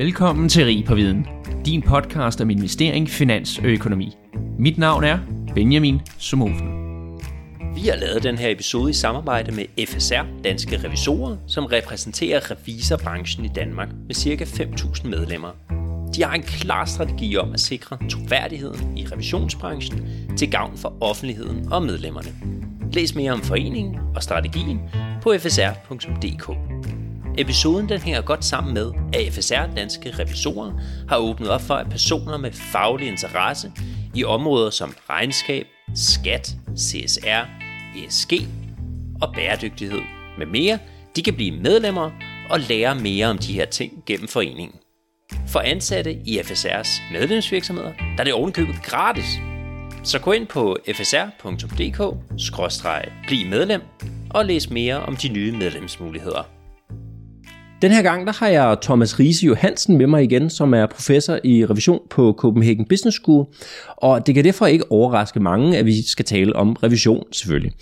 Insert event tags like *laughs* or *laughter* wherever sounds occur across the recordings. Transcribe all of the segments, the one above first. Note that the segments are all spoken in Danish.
Velkommen til Rig på Viden, din podcast om investering, finans og økonomi. Mit navn er Benjamin Sumofen. Vi har lavet den her episode i samarbejde med FSR, Danske Revisorer, som repræsenterer revisorbranchen i Danmark med ca. 5.000 medlemmer. De har en klar strategi om at sikre troværdigheden i revisionsbranchen til gavn for offentligheden og medlemmerne. Læs mere om foreningen og strategien på fsr.dk. Episoden den hænger godt sammen med, at FSR Danske Revisorer har åbnet op for, at personer med faglig interesse i områder som regnskab, skat, CSR, ESG og bæredygtighed med mere, de kan blive medlemmer og lære mere om de her ting gennem foreningen. For ansatte i FSR's medlemsvirksomheder, der er det ovenkøbet gratis. Så gå ind på fsr.dk-bliv medlem og læs mere om de nye medlemsmuligheder. Den her gang der har jeg Thomas Riese Johansen med mig igen, som er professor i revision på Copenhagen Business School. Og det kan derfor ikke overraske mange, at vi skal tale om revision selvfølgelig.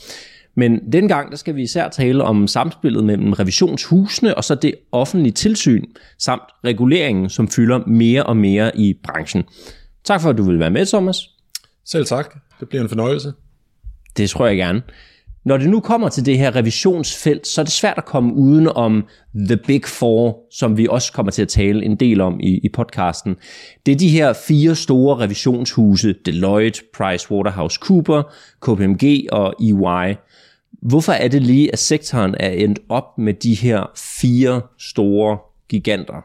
Men den gang der skal vi især tale om samspillet mellem revisionshusene og så det offentlige tilsyn, samt reguleringen, som fylder mere og mere i branchen. Tak for, at du vil være med, Thomas. Selv tak. Det bliver en fornøjelse. Det tror jeg gerne. Når det nu kommer til det her revisionsfelt, så er det svært at komme uden om The Big Four, som vi også kommer til at tale en del om i, i podcasten. Det er de her fire store revisionshuse, Deloitte, PricewaterhouseCooper, KPMG og EY. Hvorfor er det lige, at sektoren er endt op med de her fire store giganter?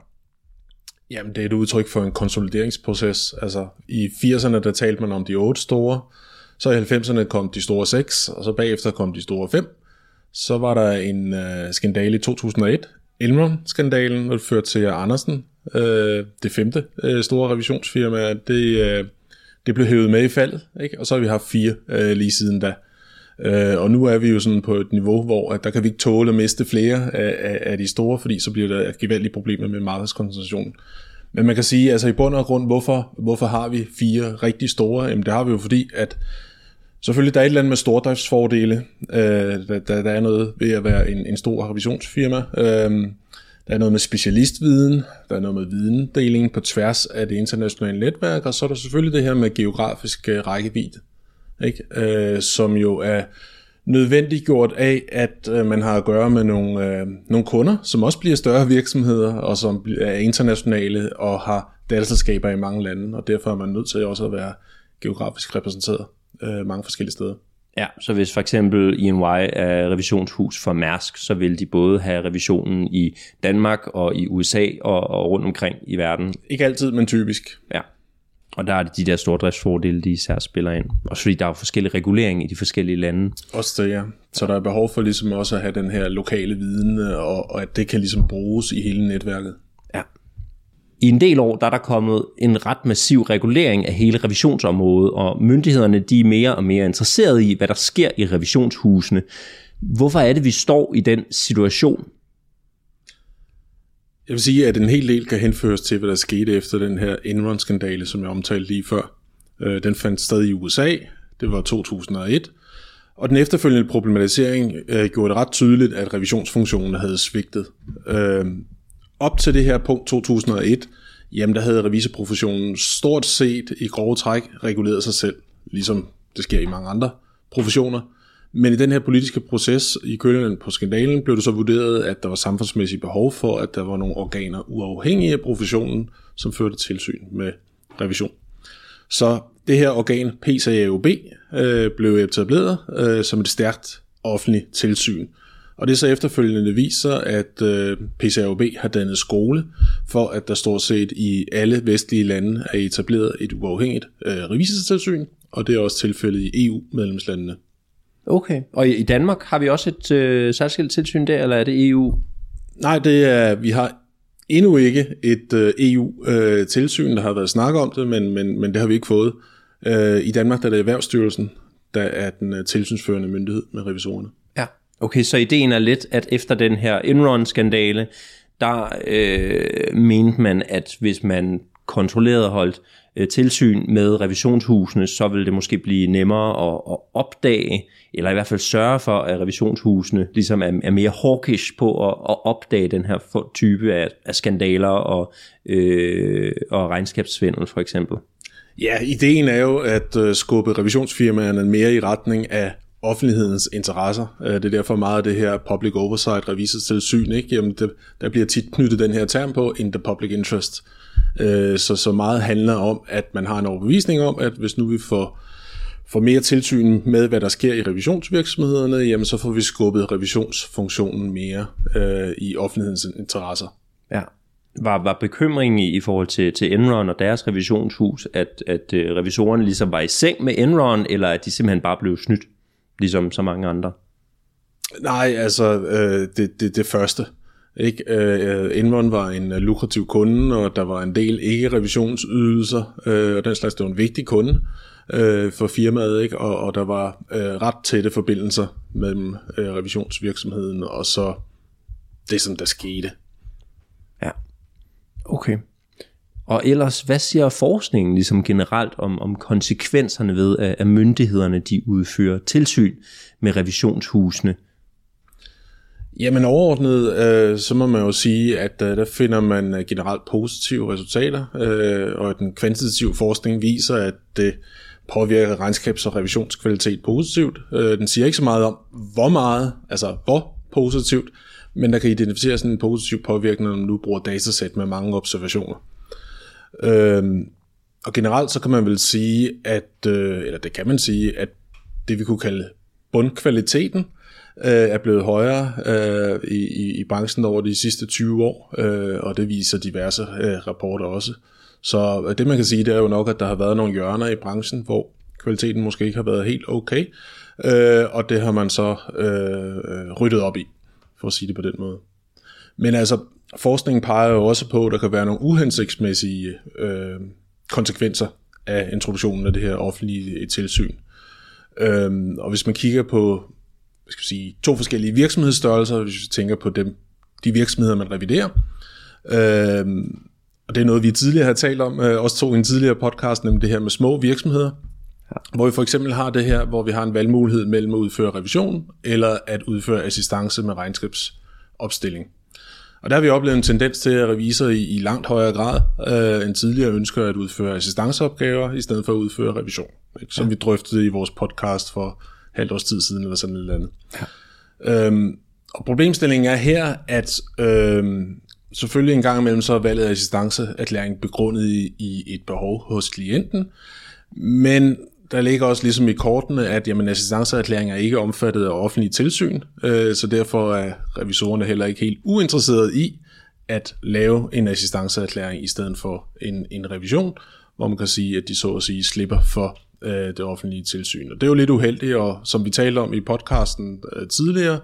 Jamen, det er et udtryk for en konsolideringsproces. Altså, i 80'erne, der talte man om de otte store, så i 90'erne kom de store 6, og så bagefter kom de store 5. Så var der en øh, skandale i 2001, Elmron-skandalen, der førte til Andersen, øh, det femte øh, store revisionsfirma, det, øh, det blev hævet med i fald, ikke? og så har vi haft fire øh, lige siden da. Øh, og nu er vi jo sådan på et niveau, hvor at der kan vi ikke tåle at miste flere af, af, af de store, fordi så bliver der gevaldige problemer med markedskoncentration. Men man kan sige, altså i bund og grund, hvorfor, hvorfor har vi fire rigtig store? Jamen det har vi jo fordi, at Selvfølgelig, der er et eller andet med stordriftsfordele. Øh, der, der, der er noget ved at være en, en stor revisionsfirma. Øh, der er noget med specialistviden, der er noget med videndeling på tværs af det internationale netværk, og så er der selvfølgelig det her med geografisk øh, rækkevidde, ikke? Øh, som jo er nødvendiggjort af, at øh, man har at gøre med nogle, øh, nogle kunder, som også bliver større virksomheder, og som er internationale og har datterselskaber i mange lande, og derfor er man nødt til også at være geografisk repræsenteret øh, mange forskellige steder. Ja, så hvis for eksempel EY er revisionshus for Mærsk, så vil de både have revisionen i Danmark og i USA og, og rundt omkring i verden. Ikke altid, men typisk. Ja, og der er det de der stordriftsfordele, de især spiller ind. Og fordi der er forskellige regulering i de forskellige lande. Også det, ja. Så der er behov for ligesom også at have den her lokale viden, og, og at det kan ligesom bruges i hele netværket. I en del år der er der kommet en ret massiv regulering af hele revisionsområdet, og myndighederne de er mere og mere interesserede i, hvad der sker i revisionshusene. Hvorfor er det, vi står i den situation? Jeg vil sige, at en hel del kan henføres til, hvad der skete efter den her Enron-skandale, som jeg omtalte lige før. Øh, den fandt sted i USA, det var 2001, og den efterfølgende problematisering øh, gjorde det ret tydeligt, at revisionsfunktionen havde svigtet. Øh, op til det her punkt 2001, jamen der havde revisorprofessionen stort set i grove træk reguleret sig selv, ligesom det sker i mange andre professioner. Men i den her politiske proces i kølenden på skandalen blev det så vurderet, at der var samfundsmæssigt behov for, at der var nogle organer uafhængige af professionen, som førte tilsyn med revision. Så det her organ, PCAOB, øh, blev etableret øh, som et stærkt offentligt tilsyn, og det så efterfølgende viser, at øh, PCAOB har dannet skole for, at der stort set i alle vestlige lande er etableret et uafhængigt øh, og det er også tilfældet i EU-medlemslandene. Okay, og i Danmark har vi også et øh, særskilt tilsyn der, eller er det EU? Nej, det er, vi har endnu ikke et øh, EU-tilsyn, øh, der har været snak om det, men, men, men det har vi ikke fået. Øh, I Danmark der er det Erhvervsstyrelsen, der er den øh, tilsynsførende myndighed med revisorerne. Okay, så ideen er lidt, at efter den her Enron-skandale, der øh, mente man, at hvis man kontrolleret holdt øh, tilsyn med revisionshusene, så vil det måske blive nemmere at, at opdage, eller i hvert fald sørge for, at revisionshusene ligesom er, er mere hawkish på at, at opdage den her type af, af skandaler og, øh, og regnskabssvindel for eksempel. Ja, ideen er jo at øh, skubbe revisionsfirmaerne mere i retning af offentlighedens interesser. Øh, det er derfor meget af det her public oversight, revisorstilsyn, ikke? Jamen det, der bliver tit knyttet den her term på, in the public interest. Øh, så, så meget handler om, at man har en overbevisning om, at hvis nu vi får, får mere tilsyn med, hvad der sker i revisionsvirksomhederne, jamen så får vi skubbet revisionsfunktionen mere øh, i offentlighedens interesser. Ja. Var, var bekymringen i, i forhold til, til Enron og deres revisionshus, at, at øh, revisorerne ligesom var i seng med Enron, eller at de simpelthen bare blev snydt? Ligesom så mange andre? Nej, altså øh, det, det, det første. Ikke? Øh, Enron var en uh, lukrativ kunde, og der var en del ikke-revisionsydelser, øh, og den slags, det var en vigtig kunde øh, for firmaet, ikke? Og, og der var øh, ret tætte forbindelser mellem øh, revisionsvirksomheden og så det, som der skete. Ja, okay. Og ellers, hvad siger forskningen ligesom generelt om, om konsekvenserne ved, at, at myndighederne de udfører tilsyn med revisionshusene? Jamen overordnet, øh, så må man jo sige, at øh, der finder man øh, generelt positive resultater, øh, og den kvantitative forskning viser, at det påvirker regnskabs- og revisionskvalitet positivt. Øh, den siger ikke så meget om, hvor meget, altså hvor positivt, men der kan identificeres en positiv påvirkning, når man nu bruger datasæt med mange observationer. Øhm, og generelt så kan man vel sige, at, øh, eller det kan man sige, at det vi kunne kalde bundkvaliteten øh, er blevet højere øh, i, i, i branchen over de sidste 20 år, øh, og det viser diverse øh, rapporter også. Så det man kan sige, det er jo nok, at der har været nogle hjørner i branchen, hvor kvaliteten måske ikke har været helt okay, øh, og det har man så øh, øh ryddet op i, for at sige det på den måde. Men altså, forskningen peger jo også på, at der kan være nogle uhensigtsmæssige øh, konsekvenser af introduktionen af det her offentlige tilsyn. Øhm, og hvis man kigger på skal jeg sige, to forskellige virksomhedsstørrelser, hvis vi tænker på dem, de virksomheder, man reviderer, øhm, og det er noget, vi tidligere har talt om, øh, også tog i en tidligere podcast, nemlig det her med små virksomheder, ja. hvor vi for eksempel har det her, hvor vi har en valgmulighed mellem at udføre revision, eller at udføre assistance med regnskabsopstilling. Og der har vi oplevet en tendens til, at revisor i, i langt højere grad øh, end tidligere ønsker at udføre assistanceopgaver, i stedet for at udføre revision, ikke? som ja. vi drøftede i vores podcast for halvt års tid siden, eller sådan noget andet. Ja. Øhm, og problemstillingen er her, at øhm, selvfølgelig en gang imellem så er valget af assistanceerklæring begrundet i, i et behov hos klienten, men der ligger også ligesom i kortene, at jamen, assistanceerklæringer er ikke omfattet af offentlige tilsyn, øh, så derfor er revisorerne heller ikke helt uinteresserede i at lave en assistanceerklæring i stedet for en, en revision, hvor man kan sige, at de så at sige slipper for øh, det offentlige tilsyn. Og det er jo lidt uheldigt, og som vi talte om i podcasten øh, tidligere,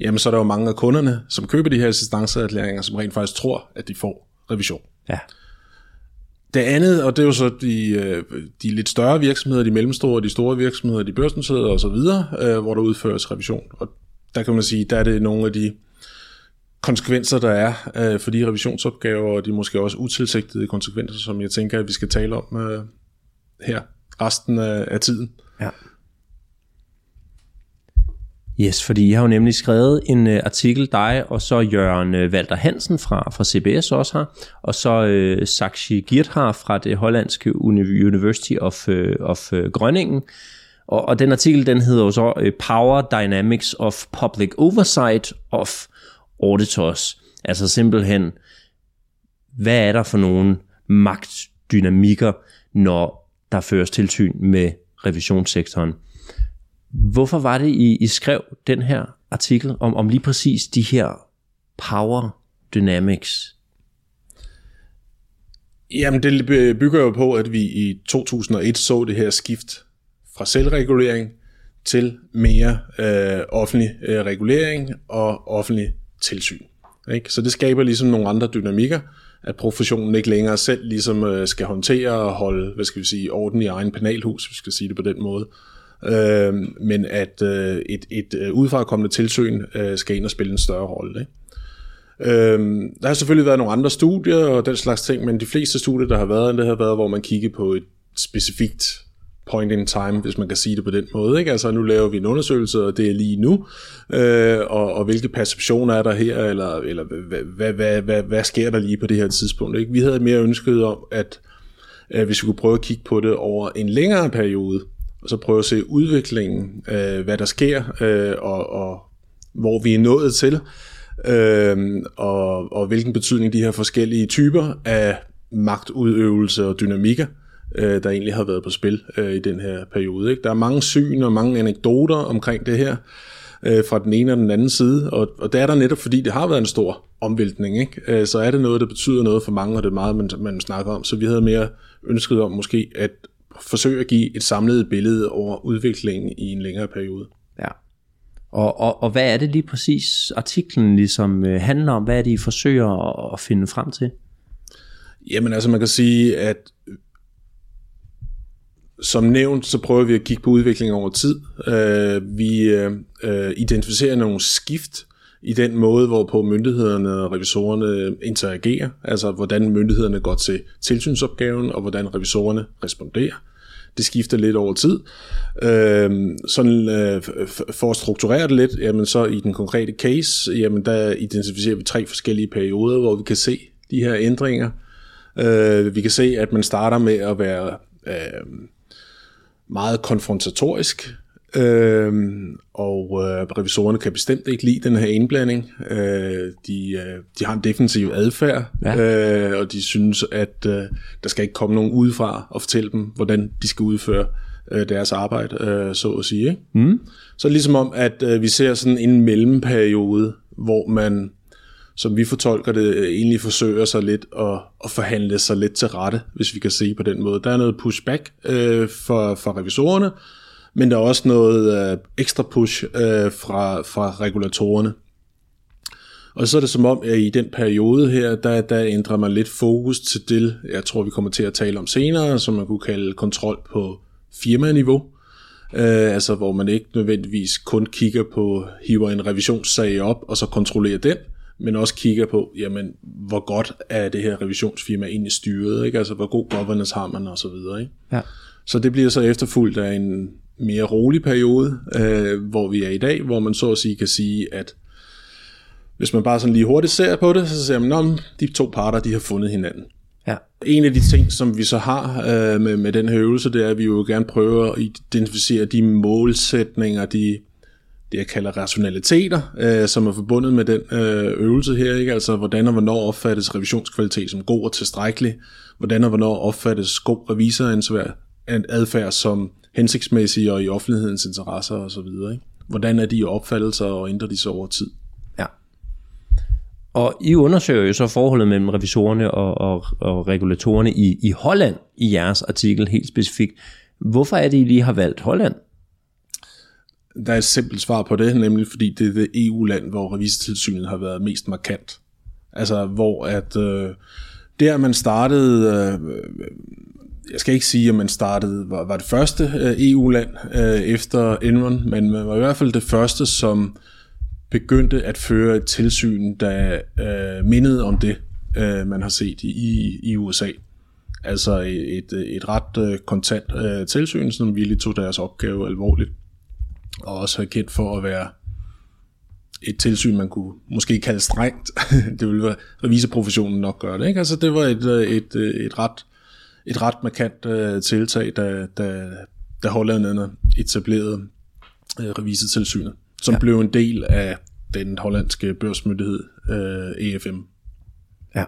jamen så er der jo mange af kunderne, som køber de her assistanceerklæringer, som rent faktisk tror, at de får revision. Ja. Det andet, og det er jo så de, øh, de lidt større virksomheder, de mellemstore, de store virksomheder, de børsnoterede osv., øh, hvor der udføres revision. Og der kan man sige, der er det nogle af de konsekvenser, der er øh, for de revisionsopgaver, og de måske også utilsigtede konsekvenser, som jeg tænker, at vi skal tale om øh, her resten af tiden. Ja. Yes, fordi jeg har jo nemlig skrevet en uh, artikel, dig og så Jørgen uh, Walter Hansen fra, fra CBS også har, og så øh, uh, Saxi Girthar fra det hollandske University of, uh, of uh, Grønningen. Og, og den artikel, den hedder jo så uh, Power Dynamics of Public Oversight of Auditors. Altså simpelthen, hvad er der for nogle magtdynamikker, når der føres tilsyn med revisionssektoren? Hvorfor var det, I, I skrev den her artikel om, om lige præcis de her power dynamics? Jamen, det bygger jo på, at vi i 2001 så det her skift fra selvregulering til mere øh, offentlig øh, regulering og offentlig tilsyn. Ikke? Så det skaber ligesom nogle andre dynamikker, at professionen ikke længere selv ligesom øh, skal håndtere og holde, hvad skal vi sige, orden i egen penalhus, hvis vi skal sige det på den måde, øh, men at øh, et, et øh, udefrakommende tilsyn øh, skal ind og spille en større rolle. Ikke? Øhm, der har selvfølgelig været nogle andre studier og den slags ting, men de fleste studier, der har været, det har været, hvor man kigger på et specifikt point in time, hvis man kan sige det på den måde. Ikke? Altså nu laver vi en undersøgelse, og det er lige nu, øh, og, og hvilke perceptioner er der her, eller, eller hvad, hvad, hvad, hvad, hvad sker der lige på det her tidspunkt. Ikke? Vi havde mere ønsket om, at, at hvis vi kunne prøve at kigge på det over en længere periode, og så prøve at se udviklingen, øh, hvad der sker, øh, og, og hvor vi er nået til, øh, og, og hvilken betydning de her forskellige typer af magtudøvelse og dynamikker, øh, der egentlig har været på spil øh, i den her periode. Ikke? Der er mange syn og mange anekdoter omkring det her, øh, fra den ene og den anden side, og, og det er der netop, fordi det har været en stor omvæltning, ikke? Øh, så er det noget, der betyder noget for mange, og det er meget, man, man snakker om. Så vi havde mere ønsket om måske at forsøge at give et samlet billede over udviklingen i en længere periode. Ja. Og, og, og hvad er det lige præcis, artiklen ligesom øh, handler om? Hvad er det, I forsøger at, finde frem til? Jamen altså, man kan sige, at som nævnt, så prøver vi at kigge på udviklingen over tid. Uh, vi uh, identificerer nogle skift i den måde, hvorpå myndighederne og revisorerne interagerer, altså hvordan myndighederne går til tilsynsopgaven, og hvordan revisorerne responderer. Det skifter lidt over tid. Øh, sådan øh, for at strukturere det lidt, jamen så i den konkrete case, jamen der identificerer vi tre forskellige perioder, hvor vi kan se de her ændringer. Øh, vi kan se, at man starter med at være øh, meget konfrontatorisk, øh, og øh, revisorerne kan bestemt ikke lide den her indblanding. Øh, de, øh, de har en defensiv adfærd, ja. øh, og de synes, at øh, der skal ikke komme nogen udefra og fortælle dem, hvordan de skal udføre øh, deres arbejde, øh, så at sige. Ikke? Mm. Så ligesom om, at øh, vi ser sådan en mellemperiode, hvor man som vi fortolker det, øh, egentlig forsøger sig lidt at, at forhandle sig lidt til rette, hvis vi kan se på den måde. Der er noget pushback øh, for, for revisorerne, men der er også noget øh, ekstra push øh, fra, fra regulatorerne. Og så er det som om, at i den periode her, der, der ændrer man lidt fokus til det, jeg tror, vi kommer til at tale om senere, som man kunne kalde kontrol på firmaniveau. Øh, altså hvor man ikke nødvendigvis kun kigger på, hiver en revisionssag op, og så kontrollerer den, men også kigger på, jamen, hvor godt er det her revisionsfirma egentlig styret, ikke? altså hvor god governance har man og så videre. Ikke? Ja. Så det bliver så efterfulgt af en mere rolig periode, øh, hvor vi er i dag, hvor man så at sige kan sige, at hvis man bare sådan lige hurtigt ser på det, så ser man, at de to parter, de har fundet hinanden. Ja. En af de ting, som vi så har øh, med, med den her øvelse, det er, at vi jo gerne prøver at identificere de målsætninger, de det, jeg kalder rationaliteter, øh, som er forbundet med den øh, øvelse her, ikke? altså hvordan og hvornår opfattes revisionskvalitet som god og tilstrækkelig, hvordan og hvornår opfattes god revisoransvar, adfærd som hensigtsmæssig og i offentlighedens interesser osv. Ikke? Hvordan er de opfattelser og ændrer de sig over tid? Ja. Og I undersøger jo så forholdet mellem revisorerne og, og, og regulatorerne i, i Holland i jeres artikel helt specifikt. Hvorfor er det, I lige har valgt Holland? Der er et simpelt svar på det, nemlig fordi det er det EU-land, hvor revisortilsynet har været mest markant. Altså hvor at øh, der man startede, øh, jeg skal ikke sige, at man startede, var, var det første øh, EU-land øh, efter Enron, men man var i hvert fald det første, som begyndte at føre et tilsyn, der øh, mindede om det, øh, man har set i, i USA. Altså et, et ret øh, kontant øh, tilsyn, som virkelig tog deres opgave alvorligt og også er kendt for at være et tilsyn, man kunne måske kalde strengt. *laughs* det ville være revisorprofessionen nok gøre det. Ikke? Altså det var et, øh, et, øh, et, ret, et ret markant uh, tiltag, da, da, da hollænderne etablerede uh, revisortilsynet, som ja. blev en del af den hollandske børsmyndighed uh, EFM. Ja.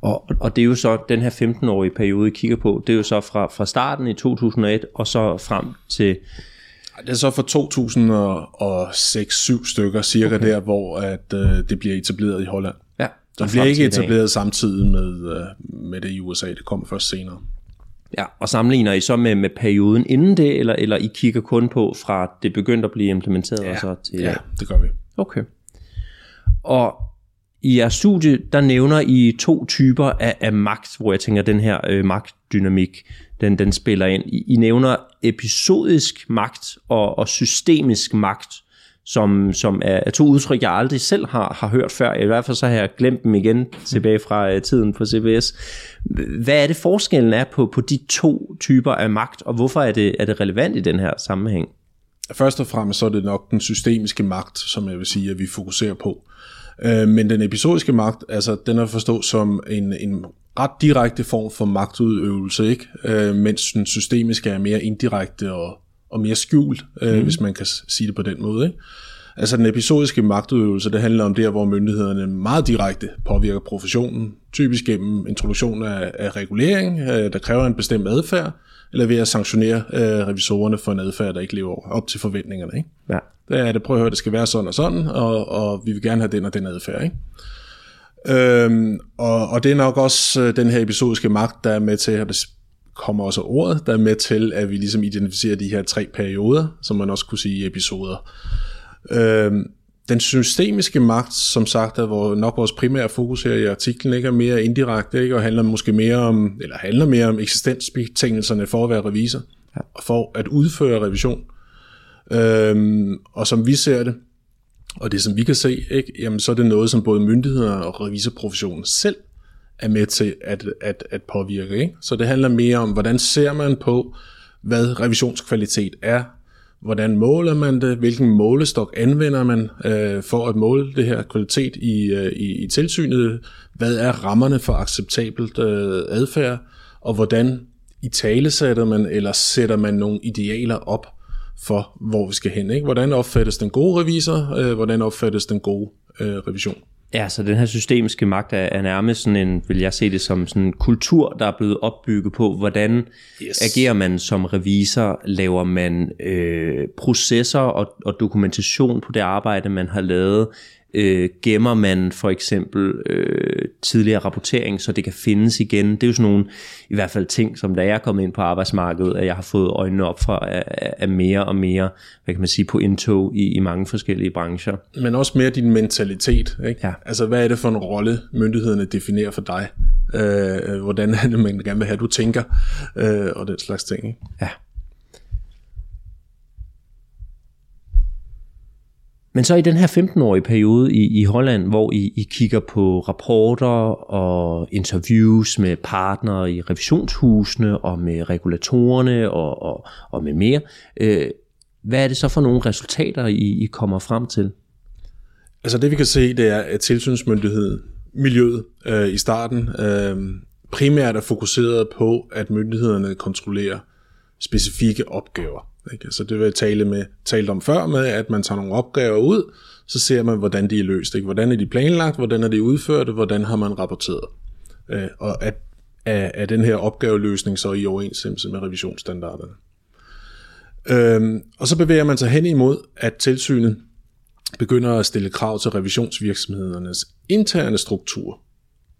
Og, og det er jo så den her 15-årige periode, I kigger på, det er jo så fra, fra starten i 2001 og så frem til det er så for 2006-7 stykker cirka okay. der, hvor at, øh, det bliver etableret i Holland. Det bliver ikke etableret samtidig med, øh, med det i USA, det kommer først senere. Ja, og sammenligner I så med, med perioden inden det, eller, eller I kigger kun på fra det begyndte at blive implementeret? Ja, og så til, ja det gør vi. Okay. Og i jeres studie, der nævner I to typer af, af magt, hvor jeg tænker, den her øh, magtdynamik, den, den spiller ind. I, I nævner episodisk magt og, og systemisk magt som, som er, er to udtryk, jeg aldrig selv har, har hørt før. I hvert fald så har jeg glemt dem igen tilbage fra uh, tiden på CBS. Hvad er det forskellen er på, på de to typer af magt, og hvorfor er det, er det relevant i den her sammenhæng? Først og fremmest så er det nok den systemiske magt, som jeg vil sige, at vi fokuserer på. Øh, men den episodiske magt, altså den er forstået som en, en ret direkte form for magtudøvelse, ikke? Øh, mens den systemiske er mere indirekte og, og mere skjult, øh, mm. hvis man kan sige det på den måde. Ikke? Altså den episodiske magtudøvelse, det handler om der, hvor myndighederne meget direkte påvirker professionen, typisk gennem introduktion af, af regulering, øh, der kræver en bestemt adfærd, eller ved at sanktionere øh, revisorerne for en adfærd, der ikke lever op til forventningerne. Ikke? Ja. Der er det, prøv at høre, det skal være sådan og sådan, og, og vi vil gerne have den og den adfærd. Ikke? Øhm, og, og det er nok også øh, den her episodiske magt, der er med til, at det kommer også ordet, der er med til, at vi ligesom identificerer de her tre perioder, som man også kunne sige episoder. Øhm, den systemiske magt, som sagt, er hvor nok vores primære fokus her i artiklen, ikke er mere indirekte, ikke, og handler måske mere om, eller handler mere om eksistensbetingelserne for at være revisor, ja. og for at udføre revision. Øhm, og som vi ser det, og det som vi kan se, ikke, jamen, så er det noget, som både myndighederne og revisorprofessionen selv er med til at, at, at påvirke. Ikke? Så det handler mere om, hvordan ser man på, hvad revisionskvalitet er, hvordan måler man det, hvilken målestok anvender man øh, for at måle det her kvalitet i, øh, i, i tilsynet, hvad er rammerne for acceptabelt øh, adfærd, og hvordan i tale sætter man, eller sætter man nogle idealer op for, hvor vi skal hen. Ikke? Hvordan opfattes den gode revisor, øh, hvordan opfattes den gode øh, revision. Ja, så den her systemiske magt er, er nærmest sådan en, vil jeg se det som sådan en kultur, der er blevet opbygget på, hvordan yes. agerer man som revisor, laver man øh, processer og, og dokumentation på det arbejde, man har lavet, øh, gemmer man for eksempel øh, tidligere rapportering, så det kan findes igen. Det er jo sådan nogle, i hvert fald ting, som da jeg er kommet ind på arbejdsmarkedet, at jeg har fået øjnene op for af, mere og mere, hvad kan man sige, på indtog i, i mange forskellige brancher. Men også mere din mentalitet. Ikke? Ja. Altså, hvad er det for en rolle, myndighederne definerer for dig? Øh, hvordan er det, man gerne vil have, du tænker, øh, og den slags ting. Ikke? Ja. Men så i den her 15-årige periode i, i Holland, hvor I, I kigger på rapporter og interviews med partnere i revisionshusene og med regulatorerne og, og, og med mere, øh, hvad er det så for nogle resultater, I, I kommer frem til? Altså det vi kan se, det er, at tilsynsmyndigheden, miljøet øh, i starten, øh, primært er fokuseret på, at myndighederne kontrollerer specifikke opgaver. Ikke? Altså det vil jeg tale med, talt om før med, at man tager nogle opgaver ud, så ser man, hvordan de er løst. Ikke? Hvordan er de planlagt, hvordan er de udført, hvordan har man rapporteret. Øh, og at, er, er den her opgaveløsning så i overensstemmelse med revisionsstandarderne. Øhm, og så bevæger man sig hen imod, at tilsynet begynder at stille krav til revisionsvirksomhedernes interne struktur,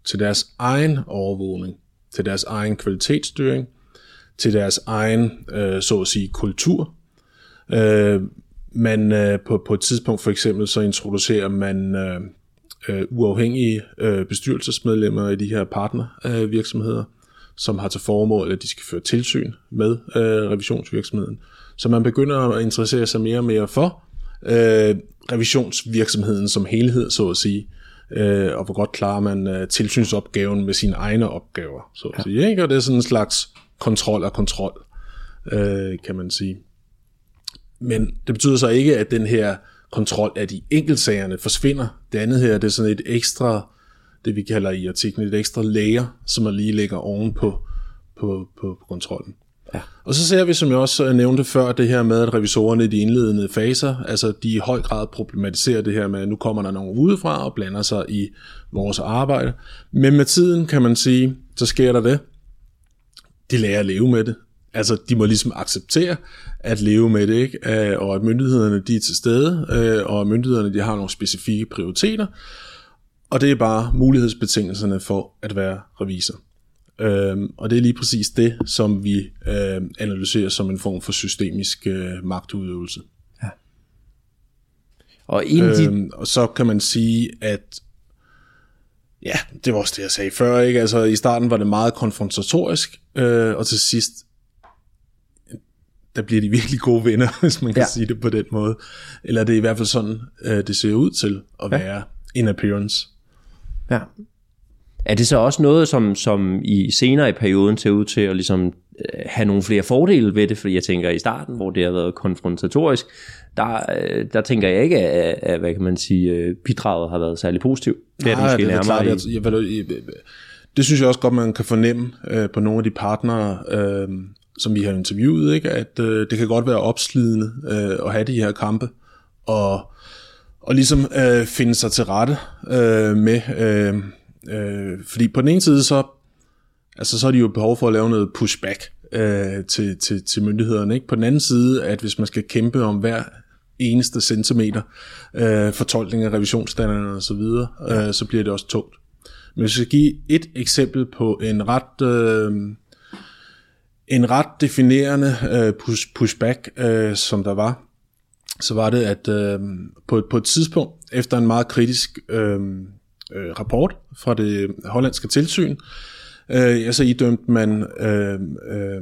til deres egen overvågning, til deres egen kvalitetsstyring, til deres egen, øh, så at sige, kultur. Øh, man øh, på, på et tidspunkt for eksempel, så introducerer man øh, øh, uafhængige øh, bestyrelsesmedlemmer i de her partnervirksomheder, øh, som har til formål, at de skal føre tilsyn med øh, revisionsvirksomheden. Så man begynder at interessere sig mere og mere for øh, revisionsvirksomheden som helhed, så at sige, øh, og hvor godt klarer man øh, tilsynsopgaven med sine egne opgaver, så at ja. sige. Ikke? Og det er sådan en slags kontrol og kontrol, øh, kan man sige. Men det betyder så ikke, at den her kontrol af de enkeltsagerne forsvinder. Det andet her, det er sådan et ekstra, det vi kalder i artiklen, et ekstra layer, som man lige lægger oven på, på, på, på kontrollen. Ja. Og så ser vi, som jeg også nævnte før, det her med, at revisorerne i de indledende faser, altså de i høj grad problematiserer det her med, at nu kommer der nogen udefra og blander sig i vores arbejde. Men med tiden kan man sige, så sker der det, de lærer at leve med det. Altså, de må ligesom acceptere at leve med det, ikke? Øh, og at myndighederne de er til stede, øh, og at myndighederne de har nogle specifikke prioriteter, og det er bare mulighedsbetingelserne for at være revisor. Øhm, og det er lige præcis det, som vi øh, analyserer som en form for systemisk øh, magtudøvelse. Ja. Og, en de... øhm, og så kan man sige, at Ja, det var også det, jeg sagde før. Ikke? Altså, I starten var det meget konfrontatorisk, øh, og til sidst der bliver de virkelig gode venner, *laughs* hvis man kan Ja. sige det på den måde. Eller det er i hvert fald sådan, øh, det ser ud til at være in appearance. Ja. Er det så også noget, som, som i senere i perioden ser ud til at ligesom, øh, have nogle flere fordele ved det? Fordi jeg tænker i starten, hvor det har været konfrontatorisk, der, øh, der tænker jeg ikke, at, at hvad kan man sige, øh, bidraget har været særlig positivt. Det er det måske det er nærmere klart, i. jeg, jeg, jeg, jeg, det synes jeg også godt, man kan fornemme øh, på nogle af de partnere, øh, som vi har interviewet, ikke? at øh, det kan godt være opslidende øh, at have de her kampe, og, og ligesom øh, finde sig til rette øh, med, øh, øh, fordi på den ene side, så, altså, så har de jo behov for at lave noget pushback øh, til, til, til myndighederne. Ikke? På den anden side, at hvis man skal kæmpe om hver eneste centimeter øh, fortolkning af revisionsstandarderne og så videre, øh, så bliver det også tungt. Men hvis jeg skal give et eksempel på en ret øh, en ret definerende øh, push, pushback, øh, som der var, så var det, at øh, på, på et tidspunkt, efter en meget kritisk øh, øh, rapport fra det hollandske tilsyn, øh, ja, så idømte man øh, øh,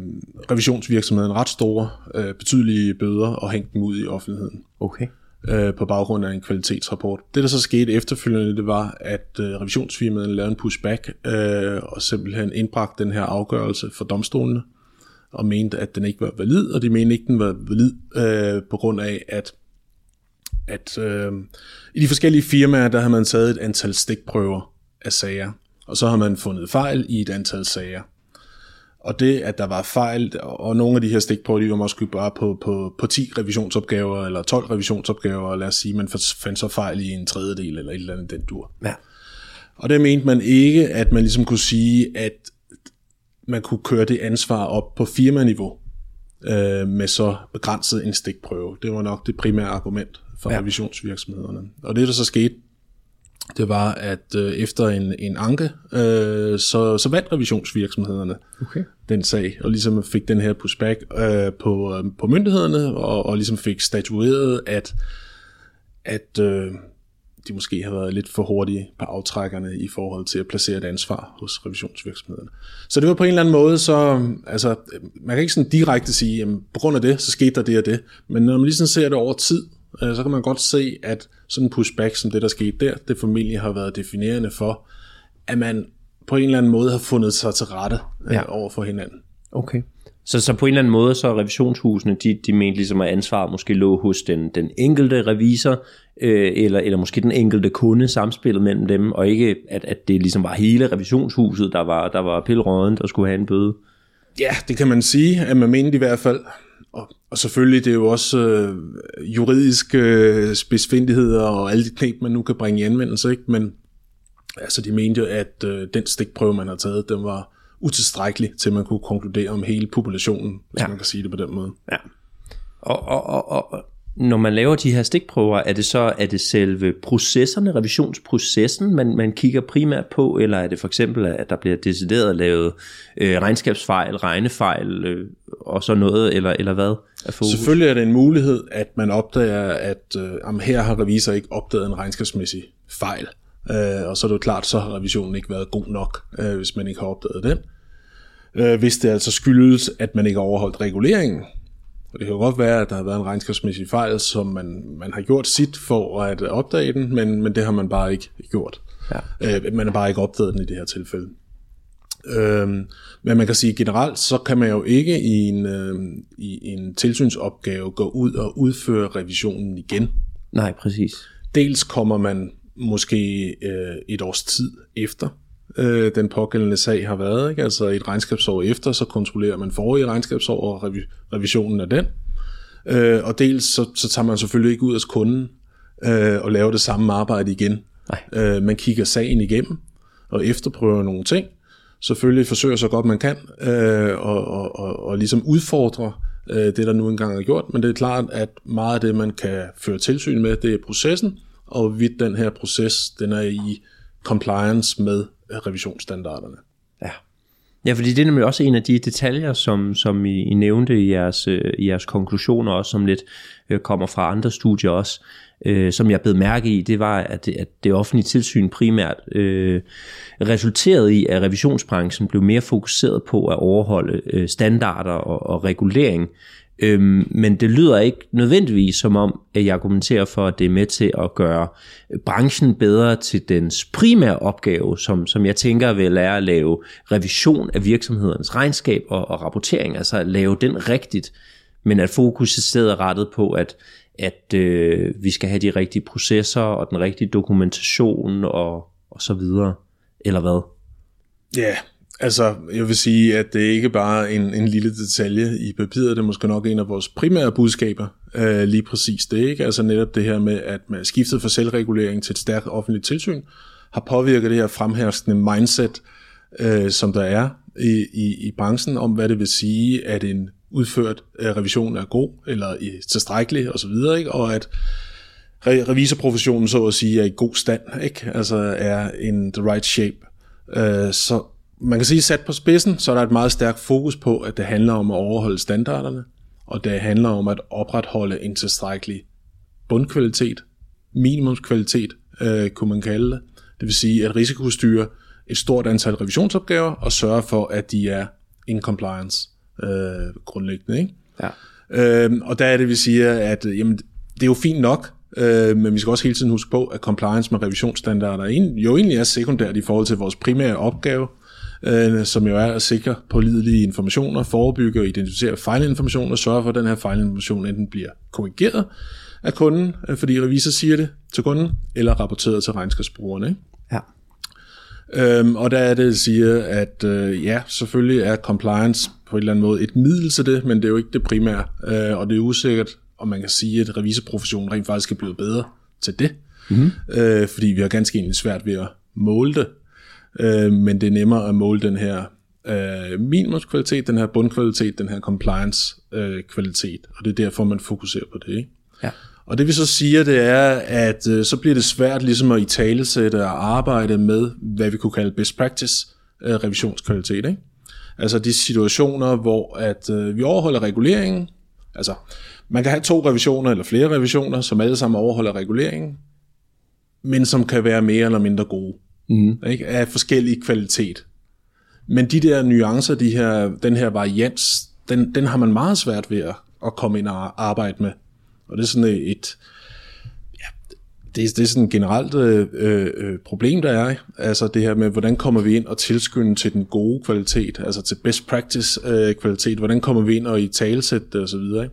revisionsvirksomheden ret store, øh, betydelige bøder og hængte dem ud i offentligheden Okay. øh, på baggrund af en kvalitetsrapport. Det, der så skete efterfølgende, det var, at øh, revisionsfirmaet lavede en pushback øh, og simpelthen indbragte den her afgørelse for domstolene og mente, at den ikke var valid, og de mente ikke, den var valid øh, på grund af, at at øh, i de forskellige firmaer, der har man taget et antal stikprøver af sager, og så har man fundet fejl i et antal sager. Og det, at der var fejl, og nogle af de her stikprøver, de var måske bare på, på, på 10 revisionsopgaver, eller 12 revisionsopgaver, og lad os sige, man fandt så fejl i en tredjedel, eller et eller andet den dur. Ja. Og der mente man ikke, at man ligesom kunne sige, at man kunne køre det ansvar op på firmaniveau øh, med så begrænset en stikprøve. Det var nok det primære argument for Ja. ja. revisionsvirksomhederne. Og det, der så skete, det var, at øh, efter en, en anke, øh, så, så vandt revisionsvirksomhederne Okay. den sag, og ligesom fik den her pushback øh, på, øh, på myndighederne, og, og ligesom fik statueret, at, at øh, de måske har været lidt for hurtige på aftrækkerne i forhold til at placere et ansvar hos revisionsvirksomhederne. Så det var på en eller anden måde, så altså, man kan ikke sådan direkte sige, jamen, på grund af det, så skete der det og det, men når man ligesom ser det over tid, øh, så kan man godt se, at sådan en pushback som det, der skete der, det formentlig har været definerende for, at man på en eller anden måde har fundet sig til rette øh, Ja. over for hinanden. Okay. Så, så på en eller anden måde, så er revisionshusene, de, de mente ligesom, at ansvaret måske lå hos den, den enkelte revisor, øh, eller, eller måske den enkelte kunde, samspillet mellem dem, og ikke at, at det ligesom var hele revisionshuset, der var, der var pilleråden, der skulle have en bøde. Ja, det kan man sige, at man mente i hvert fald. Og, selvfølgelig, det er jo også øh, juridiske øh, spidsfindigheder og alle de knep, man nu kan bringe i anvendelse, ikke? Men altså, de mente jo, at øh, den stikprøve, man har taget, den var utilstrækkelig til, at man kunne konkludere om hele populationen, hvis ja. man kan sige det på den måde. Ja. Og, og, og, og når man laver de her stikprøver, er det så er det selve processerne, revisionsprocessen, man, man kigger primært på, eller er det for eksempel, at der bliver decideret lavet øh, regnskabsfejl, regnefejl øh, og så noget, eller, eller hvad er fokus? Selvfølgelig er det en mulighed, at man opdager, at øh, jamen, her har revisor ikke opdaget en regnskabsmæssig fejl. Øh, og så er det jo klart, så har revisionen ikke været god nok, øh, hvis man ikke har opdaget den. Øh, hvis det altså skyldes, at man ikke har overholdt reguleringen. Og det kan jo godt være, at der har været en regnskabsmæssig fejl, som man, man har gjort sit for at opdage den, men, men det har man bare ikke gjort. Ja. Øh, man har bare ikke opdaget den i det her tilfælde. Øhm, men man kan sige generelt, så kan man jo ikke i en, øh, i en tilsynsopgave gå ud og udføre revisionen igen. Nej, præcis. Dels kommer man måske øh, et års tid efter øh, den pågældende sag har været, ikke? altså et regnskabsår efter, så kontrollerer man forrige regnskabsår og revi- revisionen af den. Øh, og dels så, så tager man selvfølgelig ikke ud af kunden øh, og laver det samme arbejde igen. Nej. Øh, man kigger sagen igennem og efterprøver nogle ting. Selvfølgelig forsøger så godt man kan øh, og, og, og, og ligesom udfordre øh, det, der nu engang er gjort. Men det er klart, at meget af det, man kan føre tilsyn med, det er processen, og hvorvidt den her proces, den er i compliance med revisionsstandarderne. Ja. Ja, fordi det er nemlig også en af de detaljer, som, som I, I nævnte i jeres, øh, i jeres konklusioner, også som lidt øh, kommer fra andre studier også, øh, som jeg blev mærke i, det var, at det, at det offentlige tilsyn primært øh, resulterede i, at revisionsbranchen blev mere fokuseret på at overholde øh, standarder og, og regulering, Øhm, men det lyder ikke nødvendigvis som om, at jeg argumenterer for, at det er med til at gøre branchen bedre til dens primære opgave, som, som jeg tænker vil være at lave revision af virksomhedernes regnskab og, og rapportering, altså at lave den rigtigt, men at fokus i stedet er rettet på, at, at øh, vi skal have de rigtige processer og den rigtige dokumentation og, og så videre, eller hvad? Ja, Altså, jeg vil sige, at det er ikke bare en, en lille detalje i papiret, det er måske nok en af vores primære budskaber, øh, lige præcis det, ikke? Altså netop det her med, at man skiftet fra selvregulering til et stærkt offentligt tilsyn, har påvirket det her fremherskende mindset, øh, som der er i, i, i branchen, om hvad det vil sige, at en udført øh, revision er god, eller i tilstrækkelig, osv., ikke? og at revisorprofessionen så at sige er i god stand, ikke? altså er in the right shape. Øh, så man kan sige, sat på spidsen, så er der et meget stærkt fokus på, at det handler om at overholde standarderne, og det handler om at opretholde en tilstrækkelig bundkvalitet, minimumskvalitet, øh, kunne man kalde det. Det vil sige, at risikostyre et stort antal revisionsopgaver og sørge for, at de er in compliance øh, grundlæggende. Ikke? Ja. Øh, og der er det, vi siger, at jamen, det er jo fint nok, øh, men vi skal også hele tiden huske på, at compliance med revisionsstandarder jo egentlig er sekundært i forhold til vores primære opgave, øh, som jo er at sikre pålidelige informationer, forebygge og identificere fejlinformation og sørge for, at den her fejlinformation enten bliver korrigeret af kunden, øh, fordi revisor siger det til kunden, eller rapporteret til regnskabsbrugerne. Ikke? Ja. Øhm, og der er det, siger, at øh, ja, selvfølgelig er compliance på en eller anden måde et middel til det, men det er jo ikke det primære, øh, og det er usikkert, om man kan sige, at revisorprofessionen rent faktisk er blevet bedre til det, mm-hmm. øh, fordi vi har ganske egentlig svært ved at måle det, øh, men det er nemmere at måle den her øh, minimumskvalitet, den her bundkvalitet, den her compliance-kvalitet, øh, og det er derfor, man fokuserer på det. Ikke? Ja. Og det vi så siger, det er, at øh, så bliver det svært ligesom at i talesætte og arbejde med, hvad vi kunne kalde best practice øh, revisionskvalitet. Ikke? Altså de situationer, hvor at øh, vi overholder reguleringen, altså man kan have to revisioner eller flere revisioner, som alle sammen overholder reguleringen, men som kan være mere eller mindre gode mm. ikke? af forskellig kvalitet. Men de der nuancer, de her, den her varians, den, den har man meget svært ved at, at komme ind og arbejde med. Og det er sådan et, ja, det, er, det er sådan et generelt øh, øh, problem, der er. Altså det her med, hvordan kommer vi ind og tilskynde til den gode kvalitet, altså til best practice øh, kvalitet, hvordan kommer vi ind og i talesætte øh, det osv., ikke?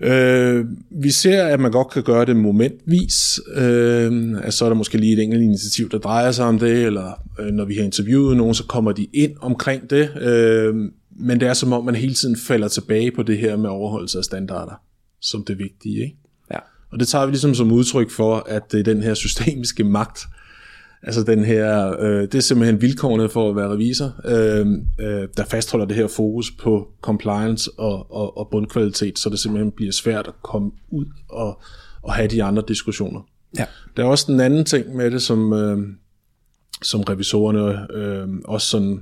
Øh, vi ser, at man godt kan gøre det momentvis. Øh, altså, så er der måske lige et enkelt initiativ, der drejer sig om det, eller øh, når vi har interviewet nogen, så kommer de ind omkring det. Øh, men det er som om, man hele tiden falder tilbage på det her med overholdelse af standarder, som det vigtige. Ikke? Ja. Og det tager vi ligesom som udtryk for, at det er den her systemiske magt, Altså den her, øh, det er simpelthen vilkårene for at være revisor, øh, øh, der fastholder det her fokus på compliance og, og, og bundkvalitet, så det simpelthen bliver svært at komme ud og, og have de andre diskussioner. Ja. Der er også en anden ting med det, som, øh, som revisorerne øh, også sådan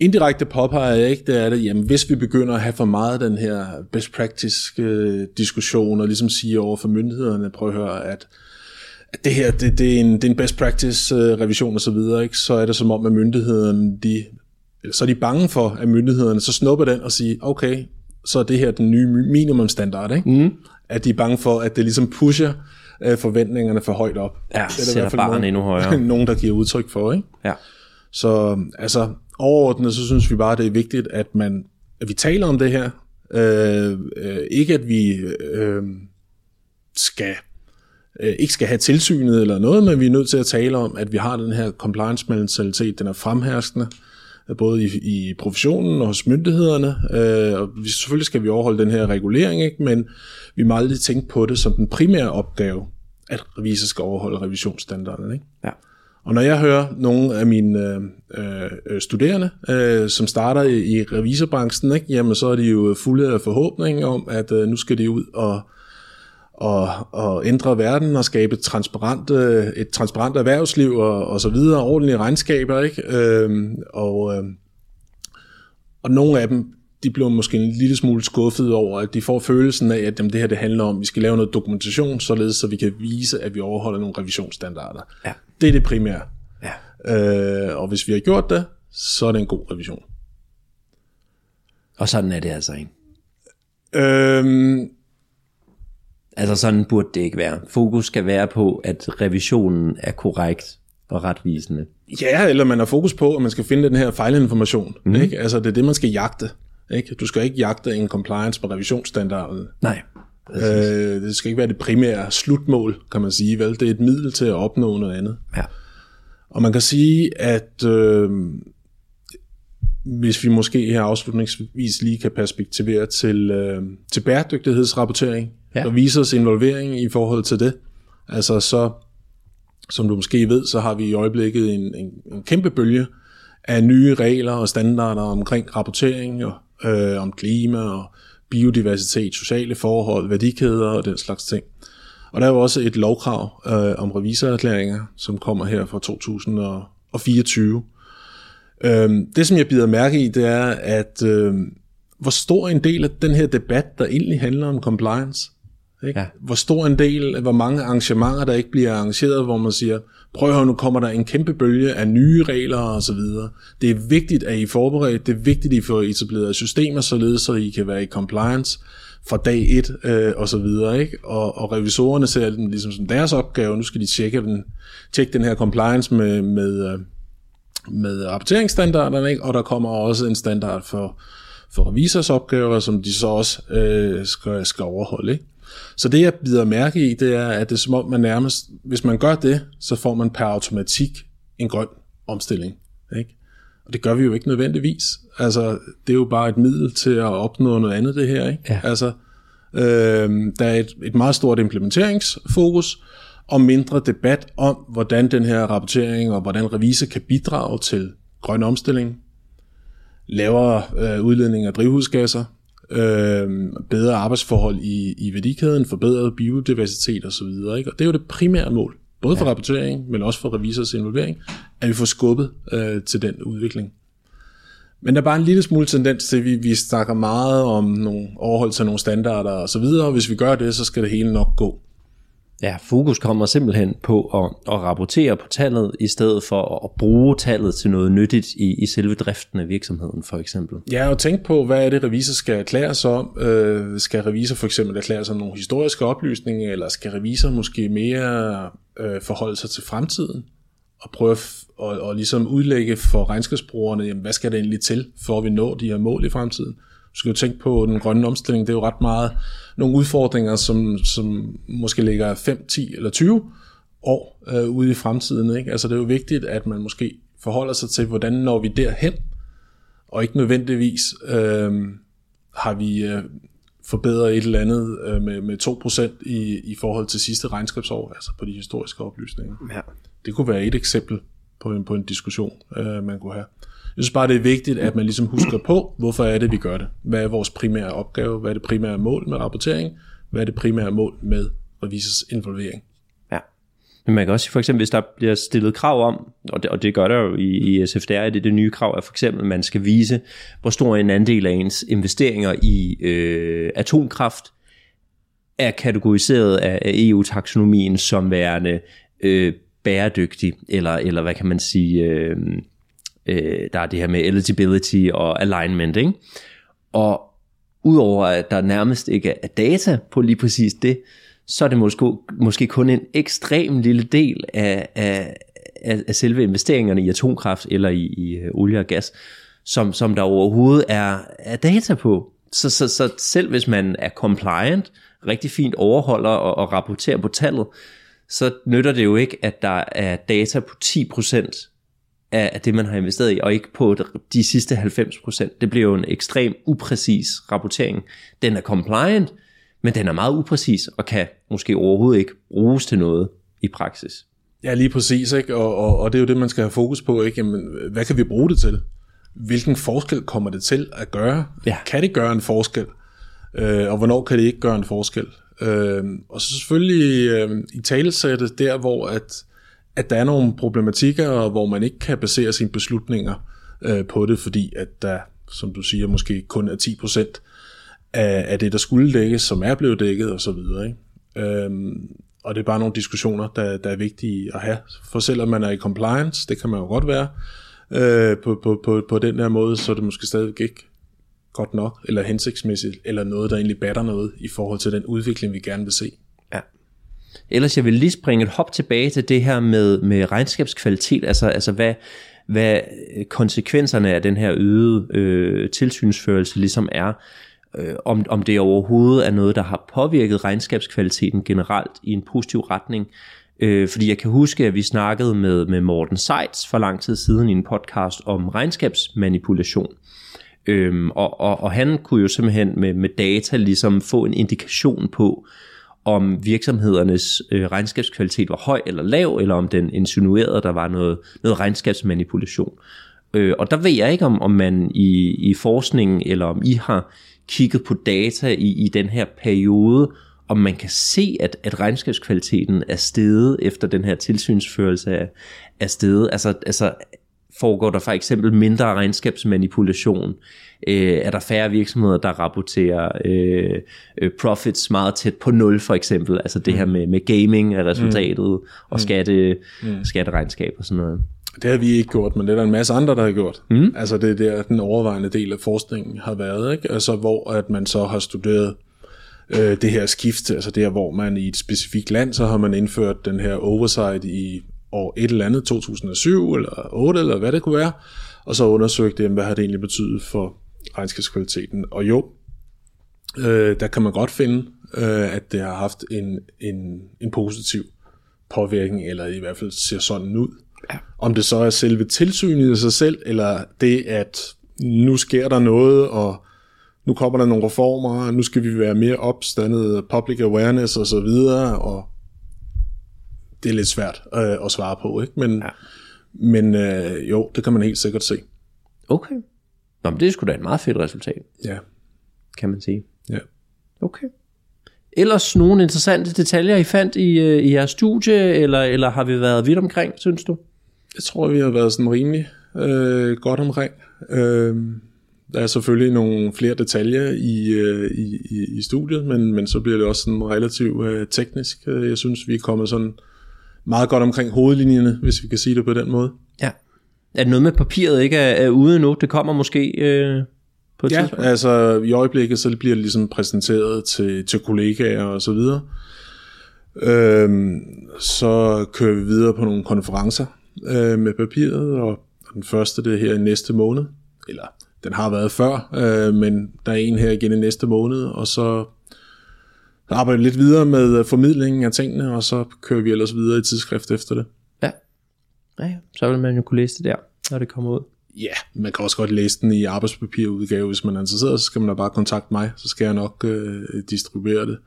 indirekte påpeger, ikke, det er det, jamen hvis vi begynder at have for meget den her best practice øh, diskussion, og ligesom sige over for myndighederne, prøv at høre, at at det her det, det, er, en, det er en best practice uh, revision og så videre, ikke? så er det som om, at myndighederne, de, så er de bange for, at myndighederne så snupper den og siger, okay, så er det her den nye minimumstandard, ikke? Mm. At de er bange for, at det ligesom pusher uh, forventningerne for højt op. Ja, det er der i hvert fald nogen, endnu højere. *laughs* nogen, der giver udtryk for, ikke? Ja. Så altså, overordnet, så synes vi bare, det er vigtigt, at man at vi taler om det her. Øh, øh, ikke at vi øh, skal øh, ikke skal have tilsynet eller noget, men vi er nødt til at tale om, at vi har den her compliance-mentalitet, den er fremherskende, øh, både i, i professionen og hos myndighederne. Øh, og vi, selvfølgelig skal vi overholde den her regulering, ikke? men vi må aldrig tænke på det som den primære opgave, at revisor skal overholde revisionsstandarderne. Ikke? Ja. Og når jeg hører nogle af mine øh, øh, studerende, øh, som starter i, i revisorbranchen, ikke, jamen så er de jo fulde af forhåbning om, at øh, nu skal de ud og og, og ændre verden og skabe et transparent, et transparent erhvervsliv og, og så videre, ordentlige regnskaber, ikke? Øhm, og, øh, og nogle af dem, de bliver måske en lille smule skuffet over, at de får følelsen af, at jamen, det her det handler om, at vi skal lave noget dokumentation, således så vi kan vise, at vi overholder nogle revisionsstandarder. Ja. Det er det primære. Ja. Øh, og hvis vi har gjort det, så er det en god revision. Og sådan er det altså ikke. Øhm, Altså sådan burde det ikke være. Fokus skal være på, at revisionen er korrekt og retvisende. Ja, eller man har fokus på, at man skal finde den her fejlinformation. Mm. Ikke? Altså, det er det, man skal jagte. Ikke? Du skal ikke jagte en compliance på revisionsstandarden. Nej. Øh, det skal ikke være det primære slutmål, kan man sige. Vel? Det er et middel til at opnå noget andet. Ja. Og man kan sige, at øh, hvis vi måske her afslutningsvis lige kan perspektivere til, øh, til bæredygtighedsrapportering, Ja. og vise os involvering i forhold til det. Altså så, som du måske ved, så har vi i øjeblikket en, en, en kæmpe bølge af nye regler og standarder omkring rapportering og øh, om klima og biodiversitet, sociale forhold, værdikæder og den slags ting. Og der er jo også et lovkrav øh, om revisorerklæringer, som kommer her fra 2024. Øh, det, som jeg bider mærke i, det er, at øh, hvor stor en del af den her debat, der egentlig handler om compliance, ikke? Ja. hvor stor en del hvor mange arrangementer, der ikke bliver arrangeret, hvor man siger, prøv at høre, nu kommer der en kæmpe bølge af nye regler og så videre. Det er vigtigt, at I er forberedt, det er vigtigt, at I får etableret systemer, således så I kan være i compliance fra dag et øh, og så videre. Ikke? Og, og revisorerne ser den ligesom som deres opgave, nu skal de tjekke den, tjekke den her compliance med, med, øh, med rapporteringsstandarderne, ikke? og der kommer også en standard for, for revisors opgaver, som de så også øh, skal, skal overholde. Ikke? Så det, jeg bider mærke i, det er, at det er som om, man nærmest, hvis man gør det, så får man per automatik en grøn omstilling. Ikke? Og det gør vi jo ikke nødvendigvis. Altså, det er jo bare et middel til at opnå noget andet, det her. Ikke? Ja. Altså, øh, der er et, et meget stort implementeringsfokus, og mindre debat om, hvordan den her rapportering og hvordan revisor kan bidrage til grøn omstilling, lavere øh, udledning af drivhusgasser, øh, bedre arbejdsforhold i, i værdikæden, forbedret biodiversitet osv. Ikke? Og det er jo det primære mål, både for rapportering, men også for revisors involvering, at vi får skubbet øh, til den udvikling. Men der er bare en lille smule tendens til, at vi, vi snakker meget om nogle overholdelse af nogle standarder og så videre, og hvis vi gør det, så skal det hele nok gå. Ja, fokus kommer simpelthen på at, at rapportere på tallet, i stedet for at bruge tallet til noget nyttigt i, i selve driften af virksomheden, for eksempel. Ja, og tænk på, hvad er det, revisor skal erklære sig om? Øh, skal revisor for eksempel erklære sig om nogle historiske oplysninger, eller skal revisor måske mere øh, forholde sig til fremtiden? Og prøve at, og, og ligesom udlægge for regnskabsbrugerne, jamen, hvad skal det egentlig til, for at vi når de her mål i fremtiden? Skal jo tænke på den grønne omstilling, det er jo ret meget nogle udfordringer, som, som måske ligger 5, 10 eller 20 år øh, ude i fremtiden. Ikke? Altså det er jo vigtigt, at man måske forholder sig til, hvordan når vi derhen, og ikke nødvendigvis øh, har vi øh, forbedret et eller andet øh, med, med 2% i, i forhold til sidste regnskabsår, altså på de historiske oplysninger. Ja. Det kunne være et eksempel på en, på en diskussion, øh, man kunne have. Jeg synes bare, det er vigtigt, at man ligesom husker på, hvorfor er det, vi gør det. Hvad er vores primære opgave? Hvad er det primære mål med rapportering? Hvad er det primære mål med revisors involvering? Ja. Men man kan også sige, for eksempel, hvis der bliver stillet krav om, og det, og det gør der jo i, i SFDR, det, det nye krav er for eksempel, at man skal vise, hvor stor en andel af ens investeringer i øh, atomkraft er kategoriseret af, af EU-taksonomien som værende øh, bæredygtig, eller, eller hvad kan man sige, øh, øh, der er det her med eligibility og alignment, ikke? Og udover at der nærmest ikke er data på lige præcis det, så er det måske, måske kun en ekstrem lille del af, af, af, af selve investeringerne i atomkraft eller i, i øh, olie og gas, som, som der overhovedet er, er data på. Så, så, så selv hvis man er compliant, rigtig fint overholder og, og rapporterer på tallet, så nytter det jo ikke, at der er data på 10% af det, man har investeret i, og ikke på de sidste 90%. Det bliver jo en ekstrem upræcis rapportering. Den er compliant, men den er meget upræcis, og kan måske overhovedet ikke bruges til noget i praksis. Ja, lige præcis, ikke? Og, og, og det er jo det, man skal have fokus på. Ikke? Jamen, hvad kan vi bruge det til? Hvilken forskel kommer det til at gøre? Ja. Kan det gøre en forskel? Øh, og hvornår kan det ikke gøre en forskel? Øh, og så selvfølgelig øh, i talesættet der, hvor at, at der er nogle problematikker, hvor man ikke kan basere sine beslutninger øh, på det, fordi at der, som du siger, måske kun er 10% af, af det, der skulle dækkes, som er blevet dækket og så videre. Ikke? Øhm, og det er bare nogle diskussioner, der, der er vigtige at have. For selvom man er i compliance, det kan man jo godt være, øh, på, på, på, på den her måde, så er det måske stadig ikke godt nok, eller hensigtsmæssigt, eller noget, der egentlig batter noget i forhold til den udvikling, vi gerne vil se. Ellers jeg vil lige springe et hop tilbage til det her med, med regnskabskvalitet, altså, altså hvad, hvad konsekvenserne af den her øgede øh, tilsynsførelse ligesom er, øh, om, om det overhovedet er noget, der har påvirket regnskabskvaliteten generelt i en positiv retning. Øh, fordi jeg kan huske, at vi snakkede med, med Morten Seitz for lang tid siden i en podcast om regnskabsmanipulation. Øhm, og, og, og han kunne jo simpelthen med, med data ligesom få en indikation på, om virksomhedernes øh, regnskabskvalitet var høj eller lav, eller om den insinuerede, at der var noget, noget regnskabsmanipulation. Øh, og der ved jeg ikke, om, om man i, i forskningen, eller om I har kigget på data i, i den her periode, om man kan se, at, at regnskabskvaliteten er steget efter den her tilsynsførelse er, er steget. Altså, altså foregår der for eksempel mindre regnskabsmanipulation? Øh, er der færre virksomheder, der rapporterer øh, øh, profits meget tæt på nul for eksempel? Altså det mm. her med, med gaming af resultatet mm. og skatte, mm. skatteregnskab og sådan noget. Det har vi ikke gjort, men det er der en masse andre, der har gjort. Mm. Altså det er der, den overvejende del af forskningen har været, ikke? Altså hvor at man så har studeret øh, det her skift, altså det her, hvor man i et specifikt land, så har man indført den her oversight i år et eller andet, 2007 eller 8 eller hvad det kunne være, og så undersøgt det, hvad har det egentlig betydet for regnskabskvaliteten. Og jo, øh, der kan man godt finde, øh, at det har haft en, en, en positiv påvirkning, eller i hvert fald ser sådan ud. Ja. Om det så er selve tilsynet i sig selv, eller det, at nu sker der noget, og nu kommer der nogle reformer, og nu skal vi være mere opstandet, public awareness og så videre, og det er lidt svært øh, at svare på, ikke? Men, ja. men øh, jo, det kan man helt sikkert se. Okay. Nå, men det er sgu da et meget fedt resultat. Ja. Kan man sige. Ja. Okay. Ellers nogle interessante detaljer, I fandt i, øh, i jeres studie, eller, eller har vi været vidt omkring, synes du? Jeg tror, vi har været sådan rimelig øh, godt omkring. Øh, der er selvfølgelig nogle flere detaljer i, øh, i, i, i studiet, men, men så bliver det også sådan relativt øh, teknisk. Jeg synes, vi er kommet sådan meget godt omkring hovedlinjerne, hvis vi kan sige det på den måde. Ja. Er det noget med papiret ikke er, er ude nu? Det kommer måske øh, på et ja, tidspunkt? altså i øjeblikket, så bliver det ligesom præsenteret til, til kollegaer og så videre. Øhm, så kører vi videre på nogle konferencer øh, med papiret, og den første det er her i næste måned, eller den har været før, øh, men der er en her igen i næste måned, og så arbejder lidt videre med formidlingen af tingene, og så kører vi ellers videre i tidsskrift efter det. Ja. ja, så vil man jo kunne læse det der, når det kommer ud. Ja, man kan også godt læse den i arbejdspapirudgave, hvis man er interesseret, så skal man da bare kontakte mig, så skal jeg nok øh, distribuere det.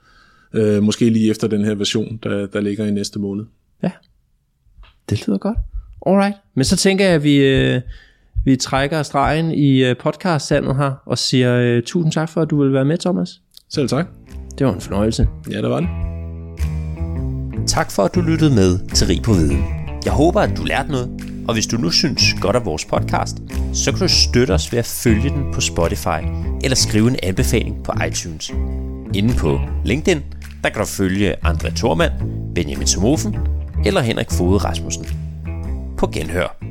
Øh, måske lige efter den her version, der, der ligger i næste måned. Ja, det lyder godt. Alright, men så tænker jeg, at vi, øh, vi trækker stregen i øh, podcastsandet her, og siger øh, tusind tak for, at du vil være med, Thomas. Selv tak. Det var en fornøjelse. Ja, det var det. Tak for, at du lyttede med til Rig på Viden. Jeg håber, at du lærte noget, og hvis du nu synes godt af vores podcast, så kan du støtte os ved at følge den på Spotify eller skrive en anbefaling på iTunes. Inde på LinkedIn, der kan du følge André Thormand, Benjamin Somofen eller Henrik Fode Rasmussen. På genhør.